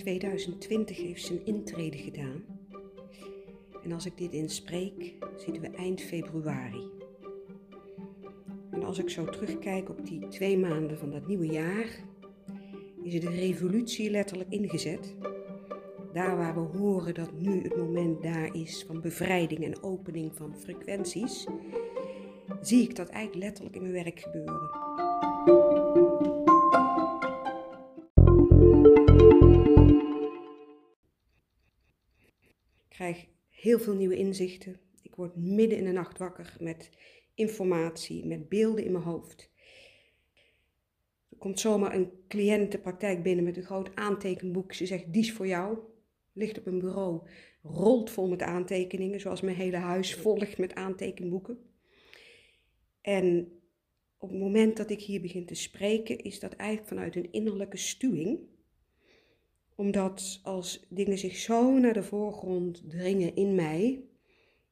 2020 heeft zijn intrede gedaan. En als ik dit inspreek, zitten we eind februari. En als ik zo terugkijk op die twee maanden van dat nieuwe jaar, is de revolutie letterlijk ingezet. Daar waar we horen dat nu het moment daar is van bevrijding en opening van frequenties, zie ik dat eigenlijk letterlijk in mijn werk gebeuren. Krijg heel veel nieuwe inzichten. Ik word midden in de nacht wakker met informatie, met beelden in mijn hoofd. Er komt zomaar een cliënt de praktijk binnen met een groot aantekenboek. Ze zegt, die is voor jou. Ligt op een bureau, rolt vol met aantekeningen, zoals mijn hele huis volgt met aantekenboeken. En op het moment dat ik hier begin te spreken, is dat eigenlijk vanuit een innerlijke stuwing. Omdat als dingen zich zo naar de voorgrond dringen in mij,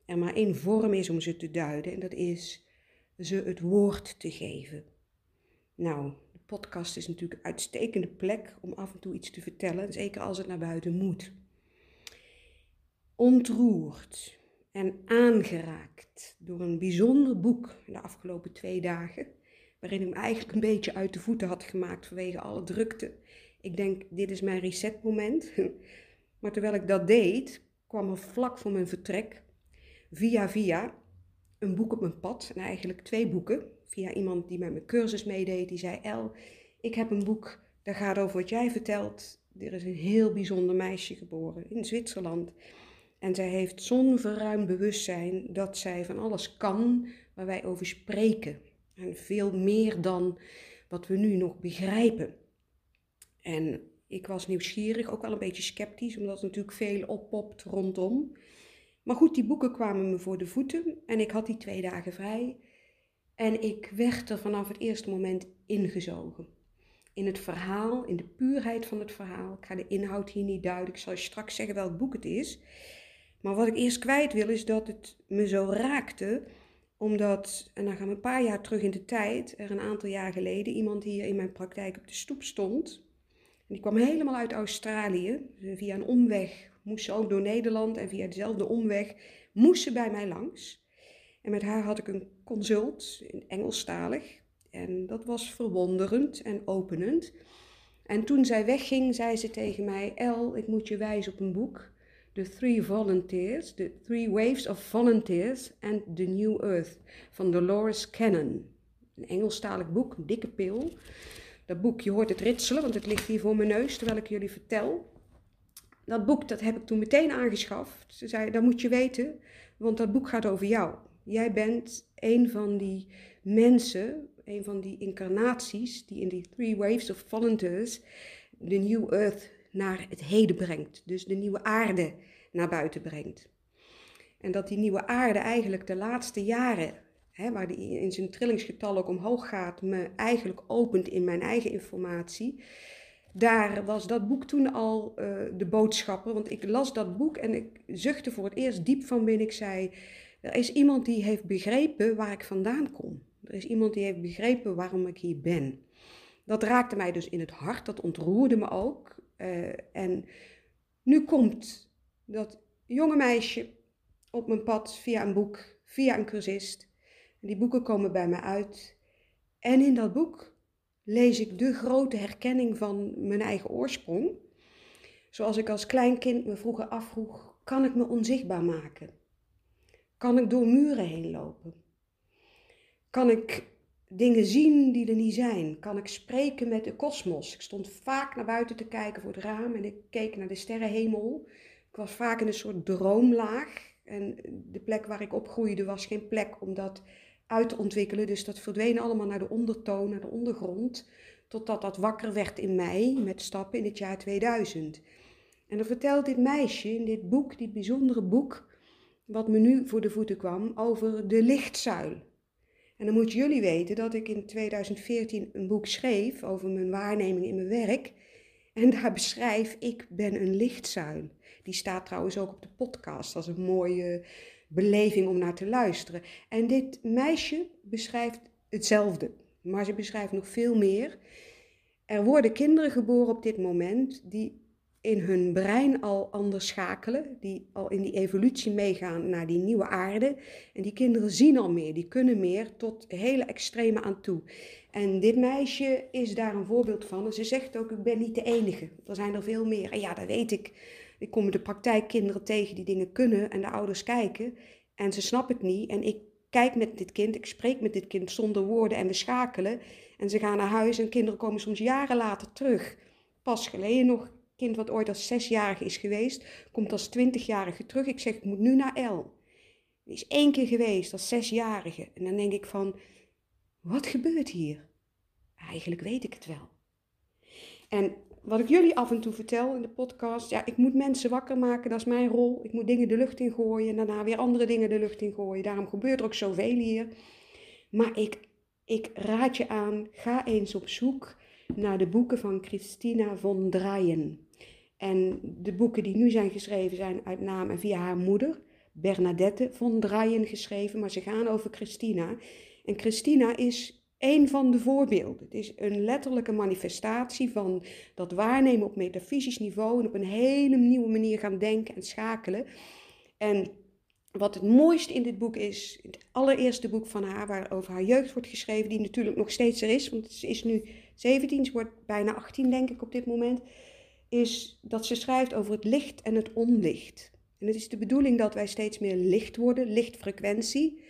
er maar één vorm is om ze te duiden, en dat is ze het woord te geven. Nou, de podcast is natuurlijk een uitstekende plek om af en toe iets te vertellen, zeker als het naar buiten moet. Ontroerd en aangeraakt door een bijzonder boek de afgelopen twee dagen, waarin ik me eigenlijk een beetje uit de voeten had gemaakt vanwege alle drukte. Ik denk, dit is mijn resetmoment. Maar terwijl ik dat deed, kwam er vlak voor mijn vertrek, via via, een boek op mijn pad. En eigenlijk twee boeken. Via iemand die met mijn cursus meedeed. Die zei, El, ik heb een boek, dat gaat over wat jij vertelt. Er is een heel bijzonder meisje geboren in Zwitserland. En zij heeft zo'n verruimd bewustzijn dat zij van alles kan waar wij over spreken. En veel meer dan wat we nu nog begrijpen. En ik was nieuwsgierig, ook wel een beetje sceptisch, omdat er natuurlijk veel oppopt rondom. Maar goed, die boeken kwamen me voor de voeten en ik had die twee dagen vrij. En ik werd er vanaf het eerste moment ingezogen. In het verhaal, in de puurheid van het verhaal. Ik ga de inhoud hier niet duiden, ik zal je straks zeggen welk boek het is. Maar wat ik eerst kwijt wil is dat het me zo raakte, omdat, en dan gaan we een paar jaar terug in de tijd, er een aantal jaar geleden iemand hier in mijn praktijk op de stoep stond. Die kwam helemaal uit Australië, via een omweg moest ze ook door Nederland en via dezelfde omweg moest ze bij mij langs. En met haar had ik een consult, in Engelstalig. En dat was verwonderend en openend. En toen zij wegging, zei ze tegen mij: El, ik moet je wijzen op een boek. The Three Volunteers, The Three Waves of Volunteers and The New Earth van Dolores Cannon. Een Engelstalig boek, dikke pil. Dat boek, je hoort het ritselen, want het ligt hier voor mijn neus terwijl ik jullie vertel. Dat boek, dat heb ik toen meteen aangeschaft. Ze zei, dat moet je weten, want dat boek gaat over jou. Jij bent een van die mensen, een van die incarnaties die in die Three Waves of Volunteers de New Earth naar het heden brengt. Dus de nieuwe aarde naar buiten brengt. En dat die nieuwe aarde eigenlijk de laatste jaren, hè, waar die in zijn trillingsgetal ook omhoog gaat, me eigenlijk opent in mijn eigen informatie. Daar was dat boek toen al uh, de boodschapper. Want ik las dat boek en ik zuchtte voor het eerst diep van binnen. Ik zei, er is iemand die heeft begrepen waar ik vandaan kom. Er is iemand die heeft begrepen waarom ik hier ben. Dat raakte mij dus in het hart, dat ontroerde me ook. Uh, en nu komt dat jonge meisje op mijn pad via een boek, via een cursist. Die boeken komen bij me uit. En in dat boek lees ik de grote herkenning van mijn eigen oorsprong. Zoals ik als klein kind me vroeger afvroeg: kan ik me onzichtbaar maken? Kan ik door muren heen lopen? Kan ik dingen zien die er niet zijn? Kan ik spreken met de kosmos? Ik stond vaak naar buiten te kijken voor het raam en ik keek naar de sterrenhemel. Ik was vaak in een soort droomlaag. En de plek waar ik opgroeide was geen plek om dat uit te ontwikkelen. Dus dat verdween allemaal naar de ondertoon, naar de ondergrond. Totdat dat wakker werd in mij met stappen in het jaar 2000. En dan vertelt dit meisje in dit boek, dit bijzondere boek, wat me nu voor de voeten kwam, over de lichtzuil. En dan moeten jullie weten dat ik in 2014 een boek schreef over mijn waarneming in mijn werk. En daar beschrijf ik ben een lichtzuil. Die staat trouwens ook op de podcast als een mooie beleving om naar te luisteren. En dit meisje beschrijft hetzelfde, maar ze beschrijft nog veel meer. Er worden kinderen geboren op dit moment die in hun brein al anders schakelen, die al in die evolutie meegaan naar die nieuwe aarde. En die kinderen zien al meer, die kunnen meer tot hele extreme aan toe. En dit meisje is daar een voorbeeld van. En ze zegt ook, ik ben niet de enige. Er zijn er veel meer. En ja, dat weet ik. Ik kom in de praktijk kinderen tegen die dingen kunnen en de ouders kijken. En ze snappen het niet. En ik kijk met dit kind, ik spreek met dit kind zonder woorden en we schakelen. En ze gaan naar huis en kinderen komen soms jaren later terug. Pas geleden nog, kind wat ooit als zesjarige is geweest, komt als twintigjarige terug. Ik zeg, ik moet nu naar El. Die is één keer geweest als zesjarige. En dan denk ik van, wat gebeurt hier? Eigenlijk weet ik het wel. En wat ik jullie af en toe vertel in de podcast, ja, ik moet mensen wakker maken, dat is mijn rol. Ik moet dingen de lucht in gooien en daarna weer andere dingen de lucht in gooien. Daarom gebeurt er ook zoveel hier. Maar ik, ik raad je aan, ga eens op zoek naar de boeken van Christina von Draaien. En de boeken die nu zijn geschreven zijn uit naam en via haar moeder, Bernadette von Draaien, geschreven, maar ze gaan over Christina. En Christina is een van de voorbeelden. Het is een letterlijke manifestatie van dat waarnemen op metafysisch niveau en op een hele nieuwe manier gaan denken en schakelen. En wat het mooiste in dit boek is, het allereerste boek van haar, waar over haar jeugd wordt geschreven, die natuurlijk nog steeds er is, want ze is nu 17, ze wordt bijna 18 denk ik op dit moment, is dat ze schrijft over het licht en het onlicht. En het is de bedoeling dat wij steeds meer licht worden, lichtfrequentie.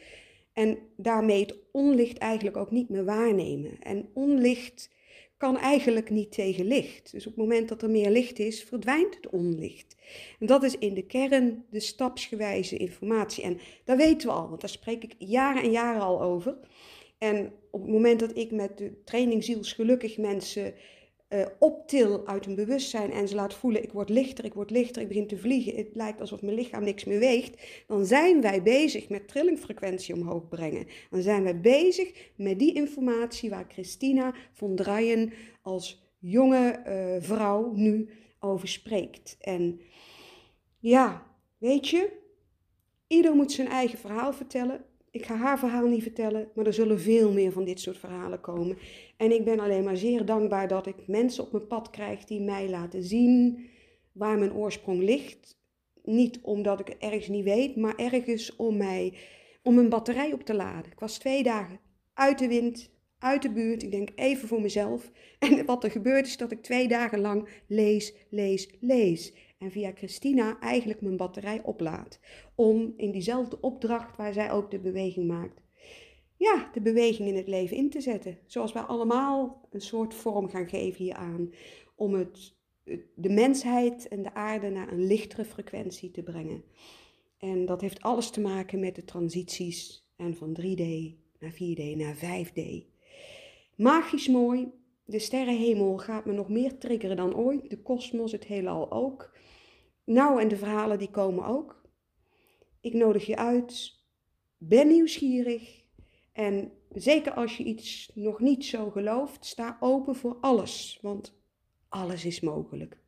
En daarmee het onlicht eigenlijk ook niet meer waarnemen. En onlicht kan eigenlijk niet tegen licht. Dus op het moment dat er meer licht is, verdwijnt het onlicht. En dat is in de kern de stapsgewijze informatie. En dat weten we al, want daar spreek ik jaren en jaren al over. En op het moment dat ik met de training Zielsgelukkig mensen uh, optil uit hun bewustzijn en ze laat voelen, ik word lichter, ik word lichter, ik begin te vliegen, het lijkt alsof mijn lichaam niks meer weegt, dan zijn wij bezig met trillingfrequentie omhoog brengen. Dan zijn wij bezig met die informatie waar Christina von Draaien als jonge uh, vrouw nu over spreekt. En ja, weet je, ieder moet zijn eigen verhaal vertellen. Ik ga haar verhaal niet vertellen, maar er zullen veel meer van dit soort verhalen komen. En ik ben alleen maar zeer dankbaar dat ik mensen op mijn pad krijg die mij laten zien waar mijn oorsprong ligt. Niet omdat ik het ergens niet weet, maar ergens om mij, om mijn batterij op te laden. Ik was twee dagen uit de wind, uit de buurt. Ik denk even voor mezelf. En wat er gebeurt is dat ik twee dagen lang lees, lees, lees en via Christina eigenlijk mijn batterij oplaat. Om in diezelfde opdracht waar zij ook de beweging maakt, ja, de beweging in het leven in te zetten. Zoals wij allemaal een soort vorm gaan geven hieraan. Om het, de mensheid en de aarde naar een lichtere frequentie te brengen. En dat heeft alles te maken met de transities en van 3D naar 4D naar 5D. Magisch mooi. De sterrenhemel gaat me nog meer triggeren dan ooit. De kosmos, het heelal ook. Nou, en de verhalen die komen ook. Ik nodig je uit. Ben nieuwsgierig. En zeker als je iets nog niet zo gelooft, sta open voor alles. Want alles is mogelijk.